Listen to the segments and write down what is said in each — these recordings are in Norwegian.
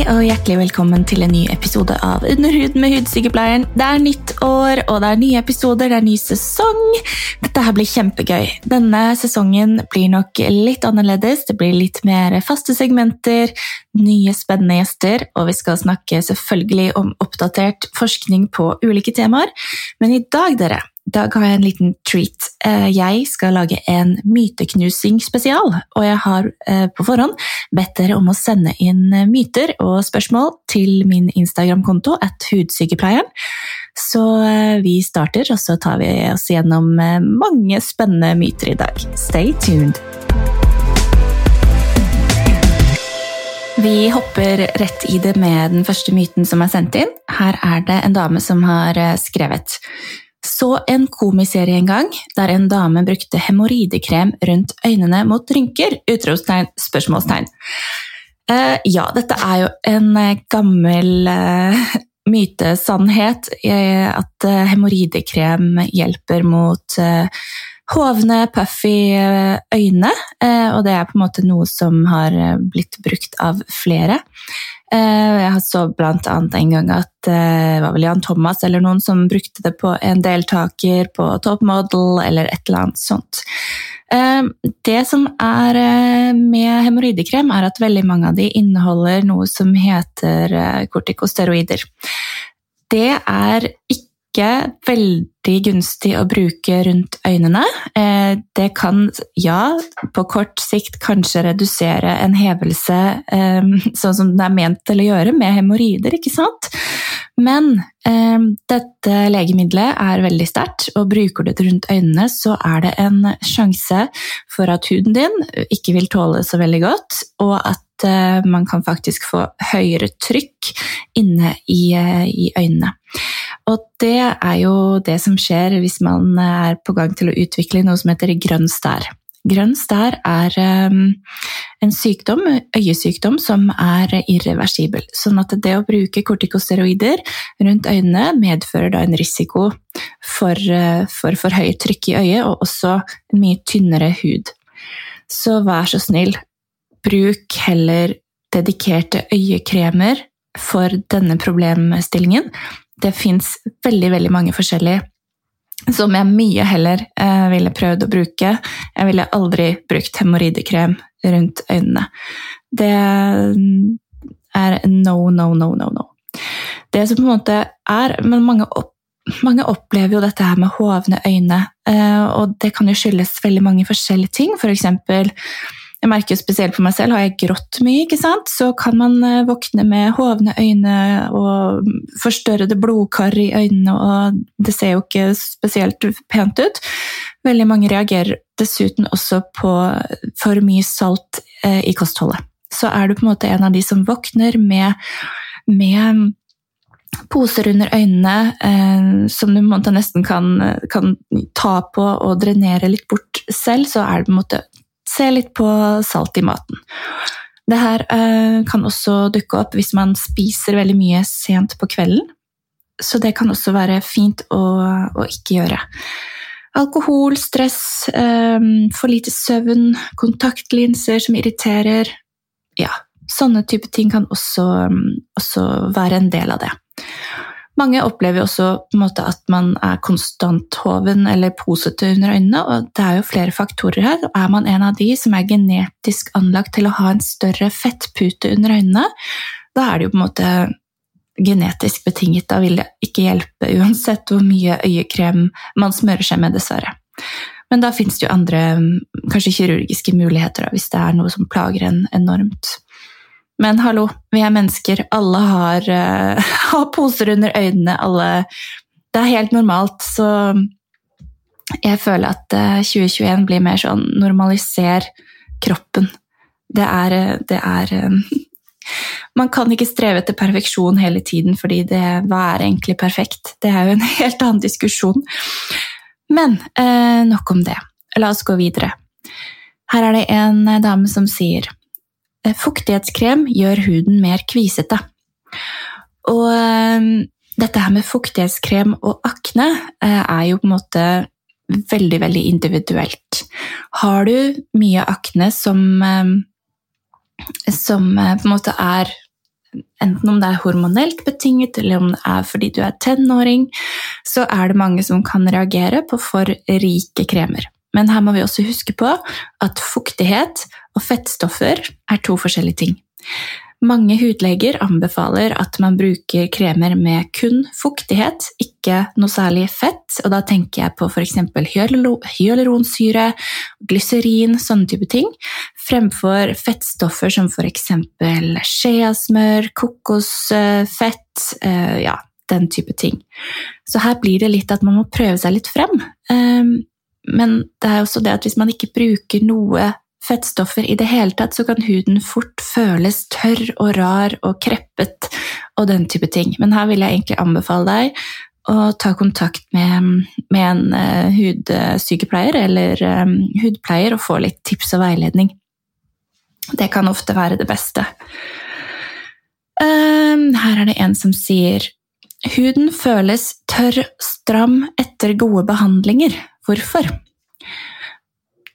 Hei og hjertelig velkommen til en ny episode av Underhud med hudsykepleieren. Det er nytt år, og det er nye episoder, det er ny sesong. Dette her blir kjempegøy. Denne sesongen blir nok litt annerledes. Det blir litt mer faste segmenter, nye spennende gjester, og vi skal snakke selvfølgelig om oppdatert forskning på ulike temaer. Men i dag, dere, i dag har jeg en liten treat. Eh, jeg skal lage en myteknusing spesial, og jeg har eh, på forhånd bedt dere om å sende inn myter og spørsmål til min Instagram-konto at hudsykepleieren. Så eh, vi starter, og så tar vi oss gjennom mange spennende myter i dag. Stay tuned! Vi hopper rett i det med den første myten som er sendt inn. Her er det en dame som har skrevet så en komiserie en gang der en dame brukte hemoroidekrem rundt øynene mot rynker? Utropstegn, spørsmålstegn. Uh, ja, dette er jo en uh, gammel uh, mytesannhet at uh, hemoroidekrem hjelper mot hovne, puffy øyne, og det er på en måte noe som har blitt brukt av flere. Eh, jeg så blant annet en gang at eh, det var vel Jan Thomas eller noen som brukte det på en deltaker på Top Model eller et eller annet sånt. Eh, det som er med hemoroidekrem, er at veldig mange av de inneholder noe som heter kortikosteroider. Det er ikke ikke veldig gunstig å bruke rundt øynene. Eh, det kan, ja, på kort sikt kanskje redusere en hevelse eh, sånn som den er ment til å gjøre, med hemoroider, ikke sant? Men eh, dette legemiddelet er veldig sterkt, og bruker du det rundt øynene, så er det en sjanse for at huden din ikke vil tåle så veldig godt, og at man kan faktisk få høyere trykk inne i, i øynene. Og det er jo det som skjer hvis man er på gang til å utvikle noe som heter grønn stær. Grønn stær er um, en sykdom, øyesykdom som er irreversibel. Sånn at det å bruke kortikosteroider rundt øynene medfører da en risiko for, uh, for for høyt trykk i øyet, og også mye tynnere hud. Så vær så snill, bruk heller dedikerte øyekremer for denne problemstillingen, det fins veldig, veldig mange forskjellige som jeg mye heller eh, ville prøvd å bruke. Jeg ville aldri brukt hemoroidekrem rundt øynene. Det er no, no, no, no, no. Det som på en måte er Men mange, opp, mange opplever jo dette her med hovne øyne, eh, og det kan jo skyldes veldig mange forskjellige ting. For eksempel jeg merker spesielt på meg selv, har jeg grått mye, ikke sant? så kan man eh, våkne med hovne øyne og forstørrede blodkar i øynene, og det ser jo ikke spesielt pent ut. Veldig mange reagerer dessuten også på for mye salt eh, i kostholdet. Så er du på en måte en av de som våkner med, med poser under øynene eh, som du nesten kan, kan, ta på og drenere litt bort selv, så er det på en måte Se litt på salt i maten. Det her eh, kan også dukke opp hvis man spiser veldig mye sent på kvelden. Så det kan også være fint å, å ikke gjøre. Alkohol, stress, eh, for lite søvn, kontaktlinser som irriterer Ja, sånne type ting kan også, også være en del av det. Mange opplever også måte, at man er konstant hoven eller posete under øynene, og det er jo flere faktorer her. Er man en av de som er genetisk anlagt til å ha en større fettpute under øynene, da er det jo på en måte genetisk betinget. Da vil det ikke hjelpe uansett hvor mye øyekrem man smører seg med, dessverre. Men da fins det jo andre, kanskje kirurgiske muligheter, hvis det er noe som plager en enormt. Men hallo, vi er mennesker. Alle har, uh, har poser under øynene. Alle Det er helt normalt. Så jeg føler at uh, eh, 2021 blir mer sånn normaliser kroppen. Det er, eh, det er Man kan ikke streve etter perfeksjon hele tiden, fordi det, hva er egentlig perfekt? Det er jo en helt annen diskusjon. Men nok om det. La oss gå videre. Her er det en dame som sier fuktighetskrem gjør huden mer kvisete. Og eh, dette her med fuktighetskrem og akne eh, er jo på en måte veldig, veldig individuelt. Har du mye akne som, som på en måte er enten om det er hormonelt betinget, eller om det er fordi du er tenåring, så er det mange som kan reagere på for rike kremer. Men her må vi også huske på at fuktighet og fettstoffer er to forskjellige ting. Mange hudleger anbefaler at man bruker kremer med kun fuktighet, ikke noe særlig fett. Og da tenker jeg på f.eks. hyaluronsyre, glyserin, sånne type ting, fremfor fettstoffer som f.eks. skjeasmør, kokosfett, eh, ja, den type ting. Så her blir det litt at man må prøve seg litt frem. Men det er også det at hvis man ikke bruker noe fettstoffer i det hele tatt, så kan huden fort føles tørr og rar og kreppet og den type ting. Men her vil jeg egentlig anbefale deg å ta kontakt med, med en uh, hudsykepleier eller um, hudpleier og få litt tips og veiledning. Det kan ofte være det beste. Um, her er det en som sier Huden føles tørr, stram etter gode behandlinger. Hvorfor?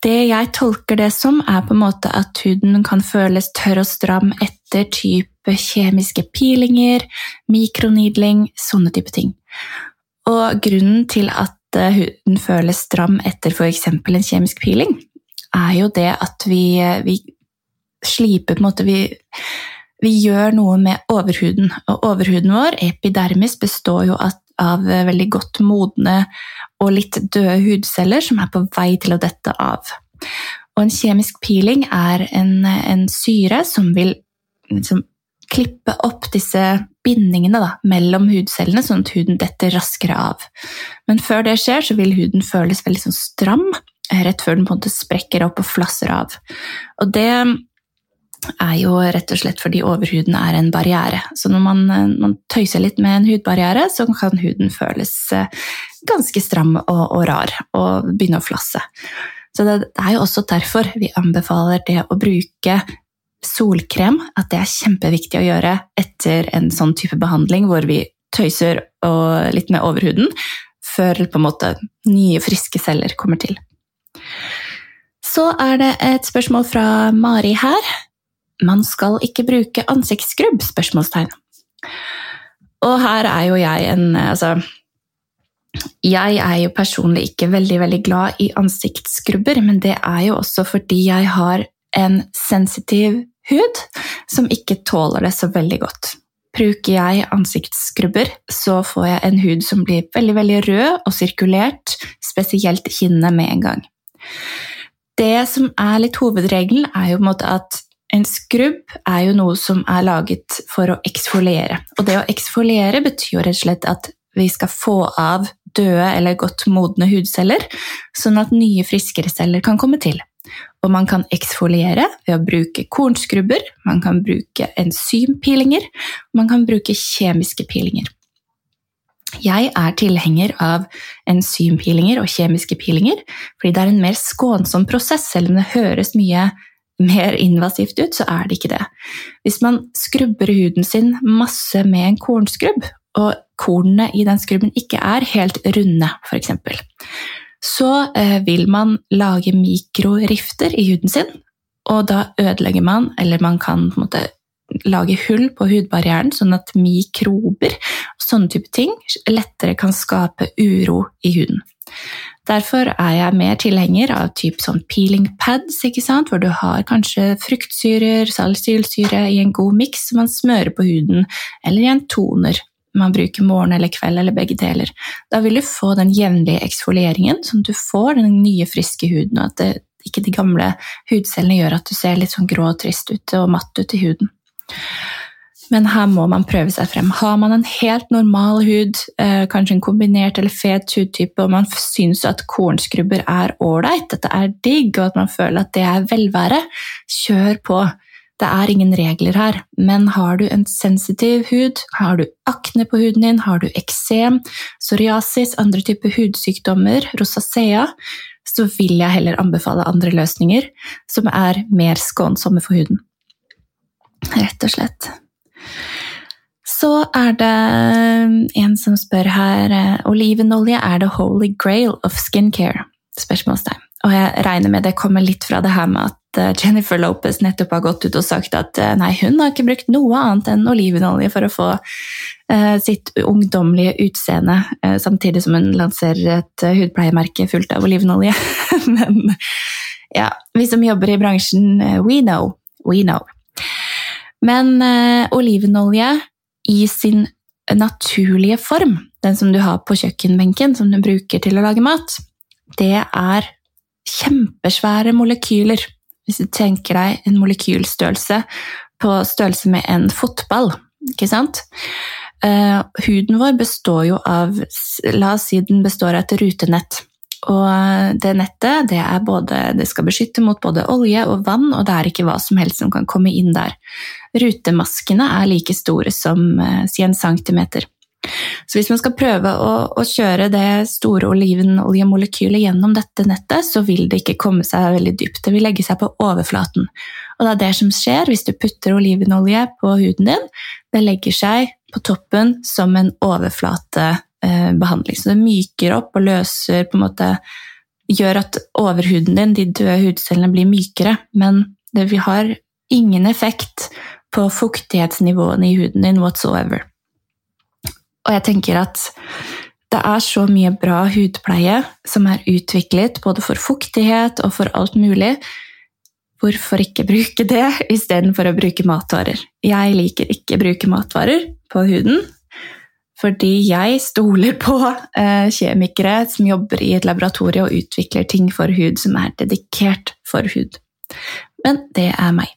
Det jeg tolker det som, er på en måte at huden kan føles tørr og stram etter type kjemiske pilinger, mikronidling, sånne type ting. Og grunnen til at eh, huden føles stram etter f.eks. en kjemisk piling, er jo det at vi, eh, vi sliper på en måte vi, vi gjør noe med overhuden. Og overhuden vår, epidermis, består jo av, av veldig godt modne og litt døde hudceller som er på vei til å dette av. Og en kjemisk peeling er en, en syre som vil liksom, klippe opp disse bindingene da, mellom hudcellene, sånn at huden detter raskere av. Men før det skjer, så vil huden føles veldig sånn stram, rett før den på en måte sprekker opp og flasser av. Og det er jo rett og slett fordi overhuden er en barriere. Så når man, man tøyser litt med en hudbarriere, så kan huden føles eh, ganske stram og, og rar og begynne å flasse. Så det er jo også derfor vi anbefaler det å bruke solkrem, at det er kjempeviktig å gjøre etter en sånn type behandling hvor vi tøyser litt med overhuden, før på en måte nye, friske celler kommer til. Så er det et spørsmål fra Mari her. Man skal ikke bruke ansiktsskrubb? spørsmålstegn. Og her er jo jeg en Altså, jeg er jo personlig ikke veldig veldig glad i ansiktsskrubber, men det er jo også fordi jeg har en sensitiv hud som ikke tåler det så veldig godt. Bruker jeg ansiktsskrubber, så får jeg en hud som blir veldig veldig rød og sirkulert, spesielt kinnene med en gang. Det som er litt hovedregelen, er jo på en måte at en skrubb er jo noe som er laget for å eksfoliere. Og det å eksfoliere betyr jo rett og slett at vi skal få av døde eller godt modne hudceller, sånn at nye, friskere celler kan komme til. Og man kan eksfoliere ved å bruke kornskrubber, man kan bruke enzympilinger, man kan bruke kjemiske pilinger. Jeg er tilhenger av enzympilinger og kjemiske pilinger fordi det er en mer skånsom prosess, selv om det høres mye mer invasivt ut, så er det ikke det. Hvis man skrubber huden sin masse med en kornskrubb, og kornene i den skrubben ikke er helt runde, f.eks., så eh, vil man lage mikrorifter i huden sin, og da ødelegger man, eller man kan på en måte lage hull på hudbarrieren, sånn at mikrober og sånne type ting lettere kan skape uro i huden. Derfor er jeg mer tilhenger av typ sånn peeling pads, hvor du har kanskje fruktsyrer, salicylsyre i en god miks som man smører på huden, eller i en toner man bruker morgen eller kveld, eller begge deler. Da vil du få den jevnlige eksfolieringen, sånn at du får den nye, friske huden, og at det, ikke de gamle hudcellene gjør at du ser litt sånn grå og trist ut og matt ut i huden. Men her må man prøve seg frem. Har man en helt normal hud, eh, kanskje en kombinert eller fet hudtype, og man syns at kornskrubber er ålreit, det er digg, og at man føler at det er velvære, kjør på. Det er ingen regler her, men har du en sensitiv hud, har du akne på huden din, har du eksem, psoriasis, andre typer hudsykdommer, rosacea, så vil jeg heller anbefale andre løsninger som er mer skånsomme for huden. Rett og slett. Så er det en som spør her Olivenolje er det holy grail of skincare? Spørsmålstegn. Og jeg regner med det kommer litt fra det her med at eh, Jennifer Lopez nettopp har gått ut og sagt at eh, nei, hun har ikke brukt noe annet enn olivenolje for å få uh, sitt ungdommelige utseende, uh, samtidig som hun lanserer et uh, hudpleiemerke fullt av olivenolje. Men ja, vi som jobber i bransjen, we know. We know. Men olivenolje i sin naturlige form, den som du har på kjøkkenbenken, som du bruker til å lage mat, det er kjempesvære molekyler. Hvis du tenker deg en molekylstørrelse på størrelse med en fotball, ikke sant? Uh, huden vår består jo av La oss si den består av et rutenett. Og det nettet det, både, det skal beskytte mot både olje og vann, og det er ikke hva som helst som kan komme inn der. Rutemaskene er like store som uh, si en centimeter. Så hvis man skal prøve å, å kjøre det store olivenoljemolekylet gjennom dette nettet, så vil det ikke komme seg veldig dypt. Det vil legge seg på overflaten. Og det er det som skjer hvis du putter olivenolje på huden din. Det legger seg på toppen som en overflatebehandling. Så det myker opp og løser på en måte Gjør at overhuden din, de døde hudcellene, blir mykere. Men det har ingen effekt på fuktighetsnivåene i huden din whatsoever. Og jeg tenker at det er så mye bra hudpleie som er utviklet både for fuktighet og for alt mulig. Hvorfor ikke bruke det istedenfor å bruke matvarer? Jeg liker ikke å bruke matvarer på huden, fordi jeg stoler på eh, kjemikere som jobber i et laboratorium og utvikler ting for hud som er dedikert for hud. Men det er meg.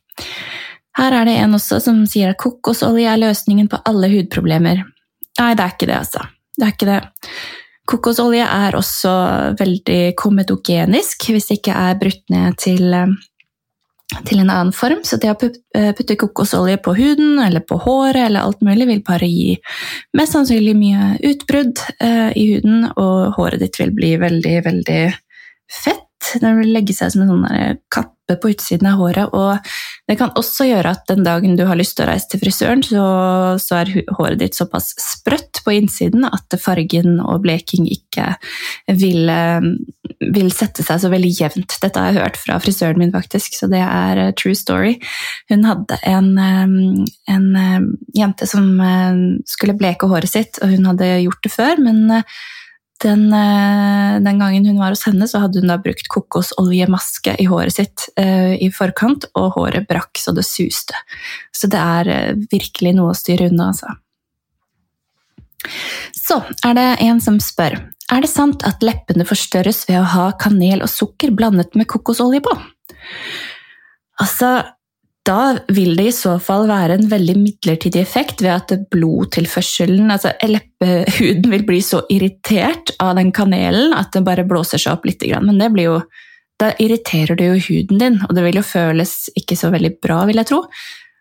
Her er det en også som sier at kokosolje er løsningen på alle hudproblemer. Nei, det er ikke det, altså. Det er ikke det. Kokosolje er også veldig komedogenisk hvis det ikke er brutt ned til, eh, til en annen form. Så det å eh, putte kokosolje på huden eller på håret eller alt mulig vil bare gi mest sannsynlig mye utbrudd eh, i huden, og håret ditt vil bli veldig, veldig fett. Den vil legge seg som en sånn kapp kappe på utsiden av håret. Og det kan også gjøre at den dagen du har lyst til å reise til frisøren, så, så er håret ditt såpass sprøtt på innsiden at fargen og bleking ikke vil, eh, vil sette seg så veldig jevnt. Dette har jeg hørt fra frisøren min, faktisk, så det er uh, true story. Hun hadde en, um, en jente som skulle bleke håret sitt, og hun hadde gjort det før, men den, eh, den, gangen hun var hos henne, så hadde hun da brukt kokosoljemaske i håret sitt uh, i forkant, og håret brakk så det suste. Så det er uh, virkelig noe å styre unna, altså. Så er det en som spør er det sant at leppene forstørres ved å ha kanel og sukker blandet med kokosolje på. Altså, da vil det i så fall være en veldig midlertidig effekt ved at blodtilførselen altså Leppehuden vil bli så irritert av den kanelen at den bare blåser seg opp litt. Men det blir jo, da irriterer det jo huden din, og det vil jo føles ikke så veldig bra, vil jeg tro.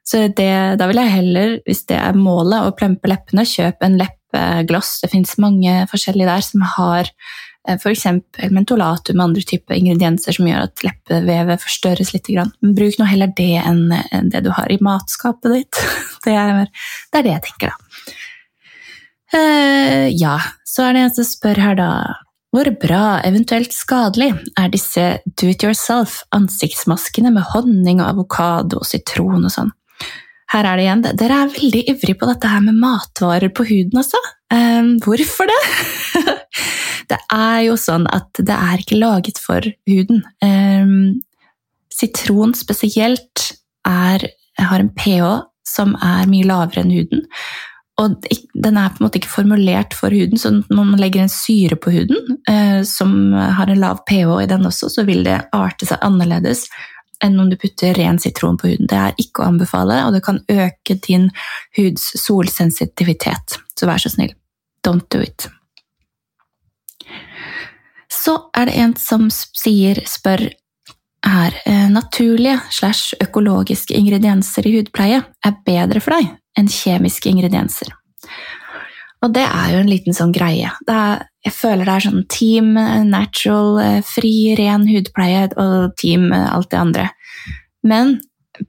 Så det, da vil jeg heller, hvis det er målet, å plempe leppene, kjøpe en leppegloss. Det fins mange forskjellige der som har F.eks. mentolatum og andre typer ingredienser som gjør at leppevevet forstørres litt. Men bruk nå heller det enn det du har i matskapet ditt. Det er det, er det jeg tenker, da. Uh, ja, så er det en som spør her, da. Hvor bra, eventuelt skadelig, er disse do it yourself ansiktsmaskene med honning og avokado og sitron og sånn? Her er det igjen. Dere er veldig ivrige på dette her med matvarer på huden, altså. Uh, hvorfor det? Det er jo sånn at det er ikke laget for huden. Um, sitron spesielt er, har en pH som er mye lavere enn huden. Og den er på en måte ikke formulert for huden, så når man legger en syre på huden eh, som har en lav pH i den også, så vil det arte seg annerledes enn om du putter ren sitron på huden. Det er ikke å anbefale, og det kan øke din huds solsensitivitet. Så vær så snill, don't do it. Så er det en som sier, spør er eh, naturlige slash økologiske ingredienser i hudpleie er bedre for deg enn kjemiske ingredienser. Og det er jo en liten sånn greie. Er, jeg føler det er sånn team natural, eh, fri, ren hudpleie og team alt det andre. Men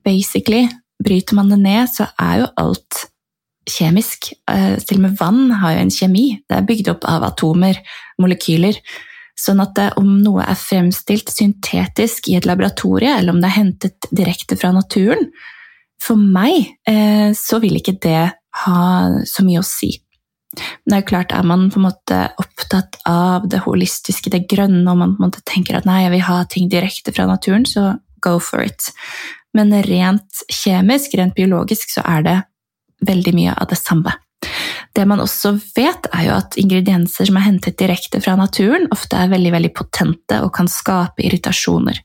basically, bryter man det ned, så er jo alt kjemisk. Eh, til og med vann har jo en kjemi. Det er bygd opp av atomer, molekyler. Sånn at det, om noe er fremstilt syntetisk i et laboratorie, eller om det er hentet direkte fra naturen, for meg eh, så vil ikke det ha så mye å si. Men det er jo klart, er man på en måte opptatt av det holistiske, det grønne, og man på en måte tenker at nei, jeg vil ha ting direkte fra naturen, så go for it. Men rent kjemisk, rent biologisk, så er det veldig mye av det samme. Det man også vet, er jo at ingredienser som er hentet direkte fra naturen, ofte er veldig veldig potente og kan skape irritasjoner.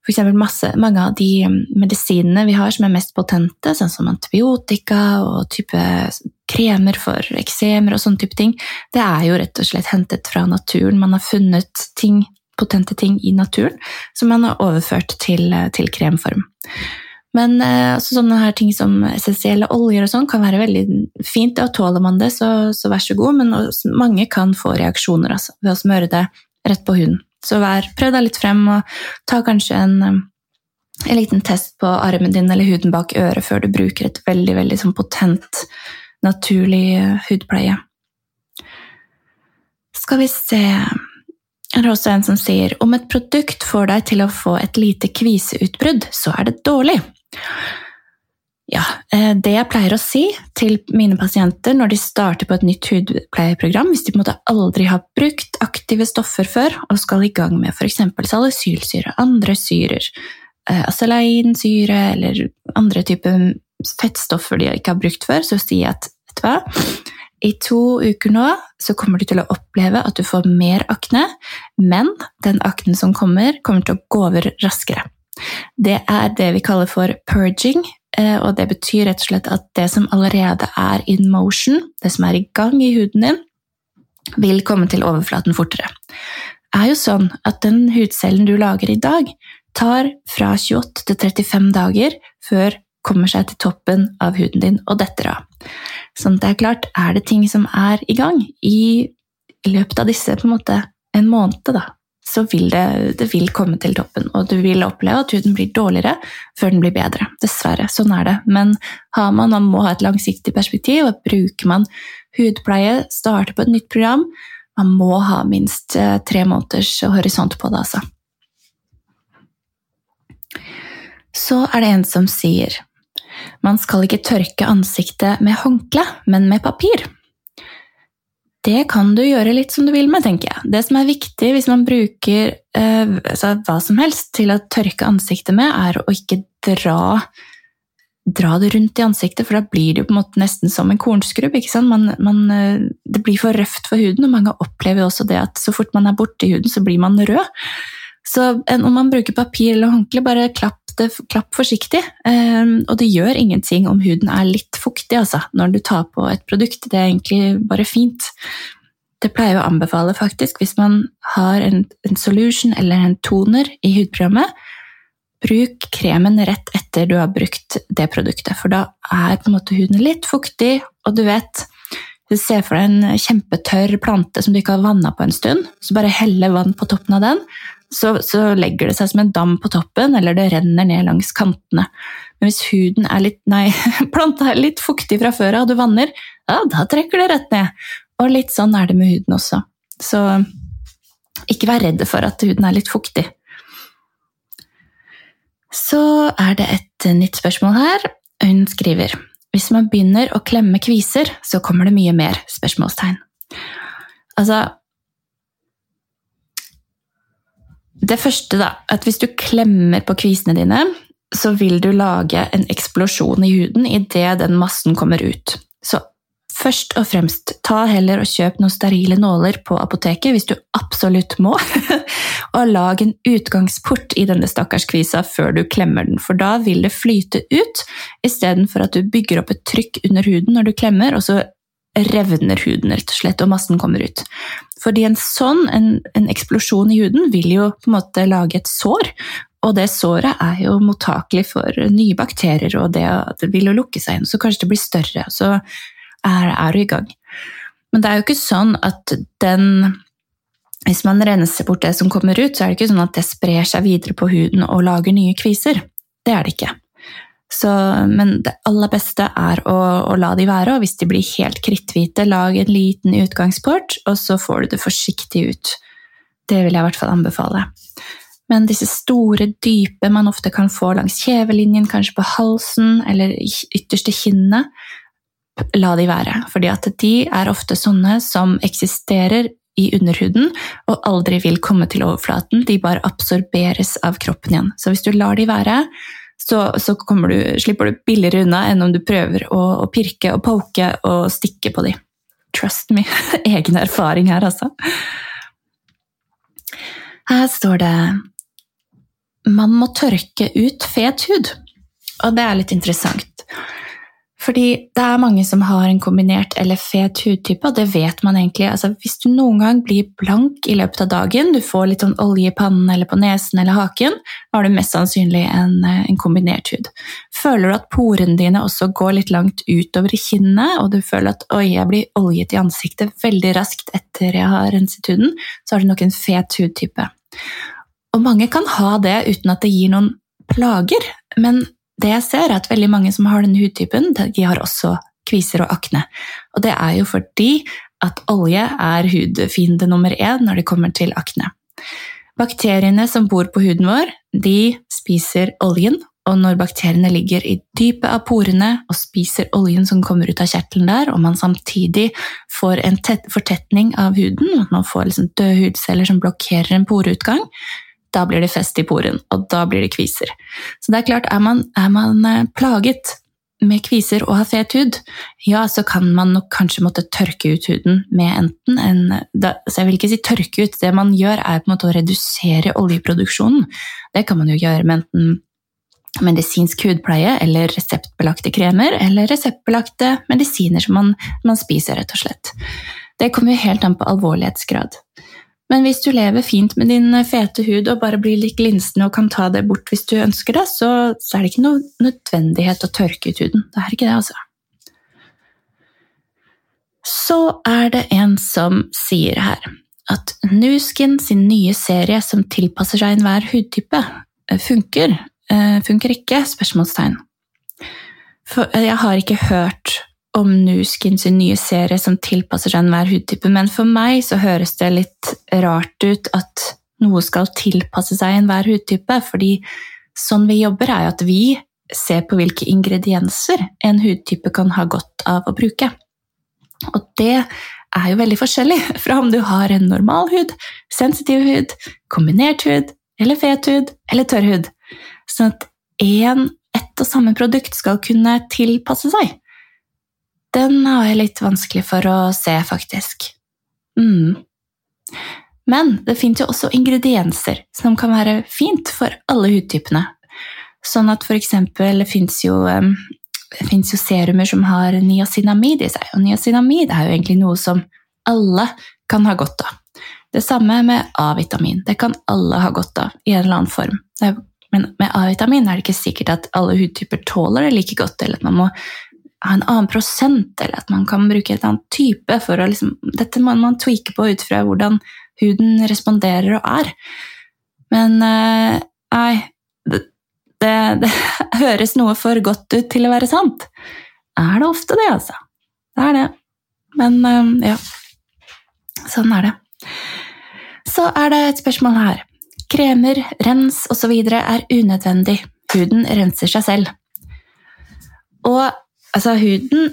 For eksempel masse, mange av de medisinene vi har som er mest potente, sånn som antibiotika og type kremer for eksemer og sånne type ting, det er jo rett og slett hentet fra naturen. Man har funnet ting, potente ting i naturen som man har overført til, til kremform. Men eh, altså, sånne her ting som essensielle oljer og sånn kan være veldig fint, og tåler man det, så, så vær så god, men mange kan få reaksjoner altså, ved å smøre det rett på huden. Så vær, prøv deg litt frem, og ta kanskje en, en, liten test på armen din eller huden bak øret før du bruker et veldig, veldig sånn potent, naturlig eh, hudpleie. Skal vi se er det også en som sier om et produkt får deg til å få et lite kviseutbrudd, så er det dårlig. Ja, eh, det jeg pleier å si til mine pasienter når de starter på et nytt hudpleieprogram, hvis de på en måte aldri har brukt aktive stoffer før og skal i gang med f.eks. salicylsyre, andre syrer, eh, acelainsyre eller andre typer fettstoffer de ikke har brukt før, så sier jeg at vet du hva, i to uker nå så kommer du til å oppleve at du får mer akne, men den aknen som kommer, kommer til å gå over raskere. Det er det vi kaller for purging, eh, og det betyr rett og slett at det som allerede er in motion, det som er i gang i huden din, vil komme til overflaten fortere. Det er jo sånn at den hudcellen du lager i dag, tar fra 28 til 35 dager før kommer seg til toppen av huden din og detter av. Sånn det er klart, er det ting som er i gang i løpet av disse på en måte en måned, da, så vil det, det vil komme til toppen. Og du vil oppleve at huden blir dårligere før den blir bedre. Dessverre. Sånn er det. Men har man, man må ha et langsiktig perspektiv, og bruker man hudpleie, starter på et nytt program, man må ha minst eh, tre måneders horisont på det, altså. Så er det en som sier man skal ikke tørke ansiktet med håndkle, men med papir. Det kan du gjøre litt som du vil med, tenker jeg. Det som er viktig hvis man bruker eh, altså, hva som helst til å tørke ansiktet med, er å ikke dra, dra, det rundt i ansiktet, for da blir det jo på en måte nesten som en kornskrubb. Man, man, eh, det blir for røft for huden, og mange opplever også det at så fort man er borti huden, så blir man rød. Så om man bruker papir eller håndkle, bare klapp, det, klapp forsiktig. Ehm, og det gjør ingenting om huden er litt fuktig altså, når du tar på et produkt. Det er egentlig bare fint. Det pleier jeg å anbefale faktisk hvis man har en, en solution eller en toner i hudprogrammet. Bruk kremen rett etter du har brukt det produktet, for da er på en måte huden litt fuktig, og du vet du ser for deg en kjempetørr plante som du ikke har vanna på en stund. Så bare helle vann på toppen av den, så, så, legger det seg som en dam på toppen, eller det renner ned langs kantene. Men hvis huden er litt, nei, planta er litt fuktig fra før av, og du vanner, ja, da trekker det rett ned. Og litt sånn er det med huden også. Så ikke vær redd for at huden er litt fuktig. Så er det et nytt spørsmål her. Hun skriver hvis man begynner å klemme kviser, så kommer det mye mer? spørsmålstegn. Altså, Det første, da, at hvis du klemmer på kvisene dine, så vil du lage en eksplosjon i huden idet den massen kommer ut. Så først og fremst, ta heller og kjøp noen sterile nåler på apoteket hvis du absolutt må, og lag en utgangsport i denne stakkars kvisa før du klemmer den, for da vil det flyte ut, istedenfor at du bygger opp et trykk under huden når du klemmer, og så revner huden, rett og slett, og massen kommer ut. Fordi en sånn, en, en, eksplosjon i huden, vil jo på en måte lage et sår. Og det såret er jo mottakelig for nye bakterier, og det, det vil jo lukke seg inn. Så kanskje det blir større, og så er, er du i gang. Men det er jo ikke sånn at den Hvis man renser bort det som kommer ut, så er det ikke sånn at det sprer seg videre på huden og lager nye kviser. Det er det ikke. Så, men det aller beste er å, å, la de være, og hvis de blir helt kritthvite, lag en liten utgangsport, og så får du det forsiktig ut. Det vil jeg i hvert fall anbefale. Men disse store, dype man ofte kan få langs kjevelinjen, kanskje på halsen eller ytterste kinnet, la de være. Fordi at de er ofte sånne som eksisterer i underhuden og aldri vil komme til overflaten. De bare absorberes av kroppen igjen. Så hvis du lar de være, så, så du, slipper du billigere unna enn om du prøver å, å pirke og poke og stikke på de. Trust me. Egen erfaring her, altså. Her står det man må tørke ut fet hud. Og det er litt interessant. Fordi det er mange som har en kombinert eller fet hudtype, og det vet man egentlig. Altså, hvis du noen gang blir blank i løpet av dagen, du får litt sånn olje i pannen eller på nesen eller haken, har du mest sannsynlig en, en, kombinert hud. Føler du at porene dine også går litt langt utover i kinnet, og du føler at oi, jeg blir oljet i ansiktet veldig raskt etter jeg har renset huden, så har du nok en fet hudtype. Og mange kan ha det uten at det gir noen plager, men det jeg ser, er at veldig mange som har denne hudtypen, de har også kviser og akne. Og det er jo fordi at olje er hudfiende nummer én når det kommer til akne. Bakteriene som bor på huden vår, de spiser oljen, og når bakteriene ligger i dypet av porene og spiser oljen som kommer ut av kjertelen der, og man samtidig får en fortetning av huden, man får liksom døde hudceller som blokkerer en poreutgang, da blir det fest i poren, og da blir det kviser. Så det er klart, er man, er man eh, plaget med kviser og har fet hud, ja, så kan man nok kanskje måtte tørke ut huden med enten en da, Så jeg vil ikke si tørke ut, det man gjør er på en måte å redusere oljeproduksjonen. Det kan man jo gjøre med enten medisinsk hudpleie eller reseptbelagte kremer eller reseptbelagte medisiner som man, man spiser, rett og slett. Det kommer jo helt an på alvorlighetsgrad. Men hvis du lever fint med din fete hud og bare blir litt glinsende og kan ta det bort hvis du ønsker det, så, så er det ikke noe nødvendighet å tørke ut huden. Det er ikke det, altså. Så er det en som sier her at Nuskin sin nye serie som tilpasser seg enhver hudtype, eh, funker. Eh, funker ikke? Spørsmålstegn. For jeg har ikke hørt om Nuskin sin nye serie som tilpasser seg enhver hudtype, men for meg så høres det litt rart ut at noe skal tilpasse seg enhver hudtype, fordi sånn vi jobber, er jo at vi ser på hvilke ingredienser en hudtype kan ha godt av å bruke. Og det er jo veldig forskjellig fra om du har en normal hud, sensitiv hud, kombinert hud eller fet hud eller tørr hud. Sånn at én, ett og samme produkt skal kunne tilpasse seg den har jeg litt vanskelig for å se, faktisk. Mm. Men det finnes jo også ingredienser som kan være fint for alle hudtypene. Sånn at for eksempel det fins jo, jo, serumer som har niacinamid i seg, og niacinamid er jo egentlig noe som alle kan ha godt av. Det samme med A-vitamin. Det kan alle ha godt av i en eller annen form. Men med A-vitamin er det ikke sikkert at alle hudtyper tåler det like godt, eller at man må ha en annen prosent, eller at man kan bruke et annet type for å liksom Dette må man tweake på ut fra hvordan huden responderer og er. Men uh, nei det, det, det, høres noe for godt ut til å være sant. Er det ofte det, altså? Det er det. Men uh, ja. Sånn er det. Så er det et spørsmål her. Kremer, rens osv. er unødvendig. Huden renser seg selv. Og Altså, huden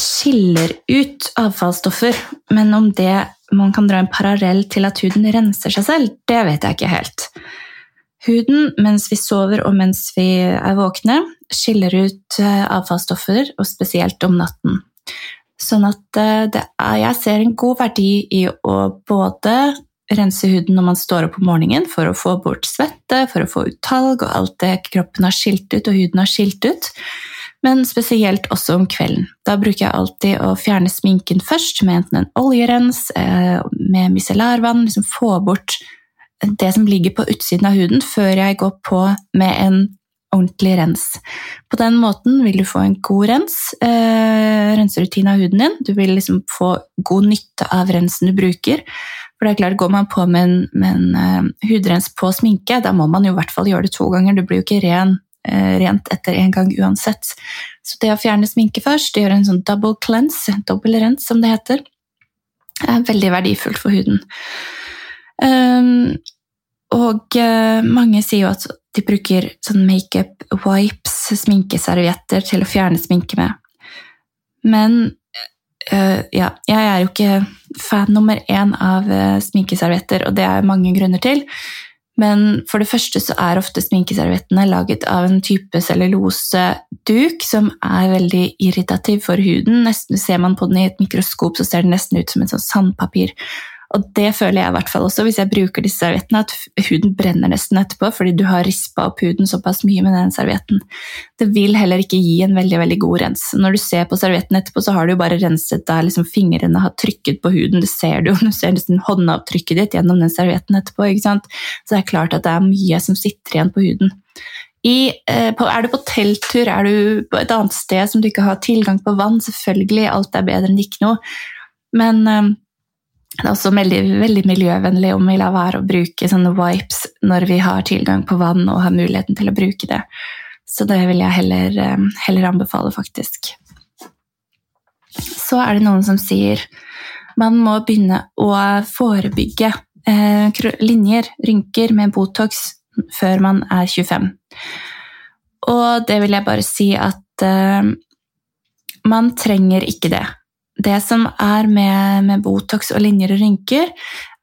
skiller ut avfallsstoffer, men om det man kan dra en parallell til at huden renser seg selv, det vet jeg ikke helt. Huden, mens vi sover og mens vi er våkne, skiller ut eh, avfallsstoffer, og spesielt om natten. Sånn at eh, er, jeg ser en god verdi i å både rense huden når man står opp om morgenen for å få bort svette, for å få ut talg og alt det kroppen har skilt ut og huden har skilt ut men spesielt også om kvelden. Da bruker jeg alltid å fjerne sminken først med enten en oljerens, eh, med micellarvann, liksom få bort det som ligger på utsiden av huden, før jeg går på med en ordentlig rens. På den måten vil du få en god rens, eh, renserutine av huden din. Du vil liksom få god nytte av rensen du bruker. For det er klart, Går man på med en, med en eh, hudrens på sminke, da må man jo i hvert fall gjøre det to ganger. Du blir jo ikke ren rent etter en gang uansett. Så det å fjerne sminke først, gjøre en sånn double cleanse, dobbel rens som det heter, er veldig verdifullt for huden. Um, og uh, mange sier jo at de bruker sånn makeup wipes, sminkeservietter, til å fjerne sminke med. Men uh, ja, jeg er jo ikke fan nummer én av sminkeservietter, og det er mange grunner til. Men for det første så er ofte sminkeserviettene laget av en type celluloseduk som er veldig irritativ for huden. Nesten Ser man på den i et mikroskop, så ser den nesten ut som et sånn sandpapir. Og det føler jeg i hvert fall også hvis jeg bruker disse serviettene, at huden brenner nesten etterpå fordi du har rispa opp huden såpass mye med den servietten. Det vil heller ikke gi en veldig veldig god rens. Når du ser på servietten etterpå, så har du jo bare renset der liksom fingrene har trykket på huden. Det ser du jo, du ser nesten håndavtrykket ditt gjennom den servietten etterpå. ikke sant? Så det er klart at det er mye som sitter igjen på huden. I, eh, er du på telttur, er du på et annet sted som du ikke har tilgang på vann, selvfølgelig, alt er bedre enn ikke noe, men eh, det er også veldig, veldig miljøvennlig om vi lar være å bruke sånne wipes når vi har tilgang på vann og har muligheten til å bruke det. Så det vil jeg heller, eh, heller anbefale, faktisk. Så er det noen som sier man må begynne å forebygge eh, linjer, rynker, med Botox før man er 25. Og det vil jeg bare si at eh, man trenger ikke det det som er med, med, Botox og linjer og rynker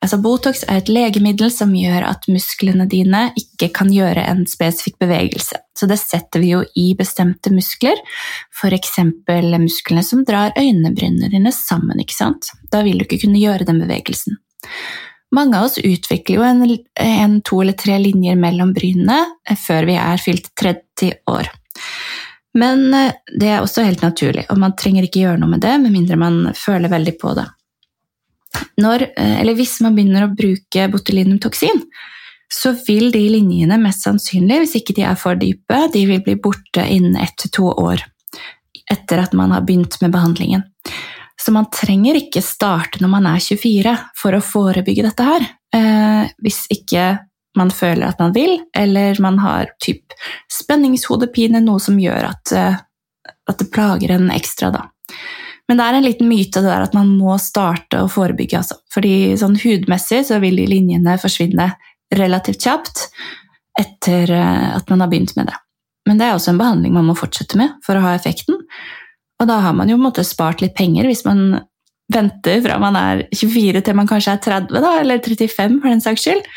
altså Botox er et legemiddel som gjør at musklene dine ikke kan gjøre en spesifikk bevegelse. Så det setter vi jo i bestemte muskler, f.eks. musklene som drar øynebrynene dine sammen. ikke sant? Da vil du ikke kunne gjøre den bevegelsen. Mange av oss utvikler jo en, en to eller tre linjer mellom brynene før vi er fylt 30 år. Men eh, det er også helt naturlig, og man trenger ikke gjøre noe med det med mindre man føler veldig på det. Når, eh, hvis man begynner å bruke botulinumtoksin, så vil de linjene mest sannsynlig, hvis ikke de er for dype, de vil bli borte innen ett til to år etter at man har begynt med behandlingen. Så man trenger ikke starte når man er 24 for å forebygge dette her. Eh, hvis ikke man føler at man vil, eller man har typ spenningshodepine, noe som gjør at, eh, at, det plager en ekstra. Da. Men det er en liten myte det der at man må starte å forebygge. Altså. Fordi sånn hudmessig så vil de linjene forsvinne relativt kjapt etter eh, at man har begynt med det. Men det er også en behandling man må fortsette med for å ha effekten. Og da har man jo på spart litt penger hvis man venter fra man er 24 til man kanskje er 30, da, eller 35 for den saks skyld.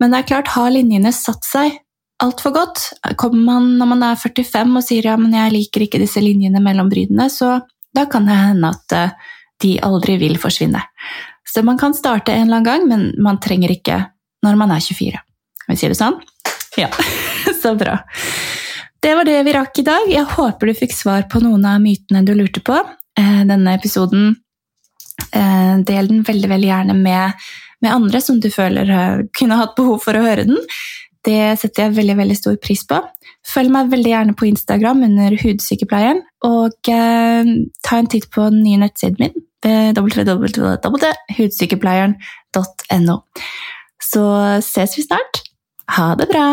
Men det er klart, har linjene satt seg altfor godt? Kommer man når man er 45 og sier ja, men jeg liker ikke disse linjene mellom brynene, så da kan det hende at eh, de aldri vil forsvinne. Så man kan starte en eller annen gang, men man trenger ikke når man er 24. Kan vi si det sånn? Ja, så bra. Det var det vi rakk i dag. Jeg håper du fikk svar på noen av mytene du lurte på. Eh, denne episoden eh, Del den veldig, veldig gjerne med med andre som du føler eh, kunne hatt behov for å høre den. Det setter jeg veldig veldig stor pris på. Følg meg veldig gjerne på Instagram under Hudsykepleieren, og eh, ta en titt på den nye nettsiden min www.hudsykepleieren.no. Så ses vi snart. Ha det bra!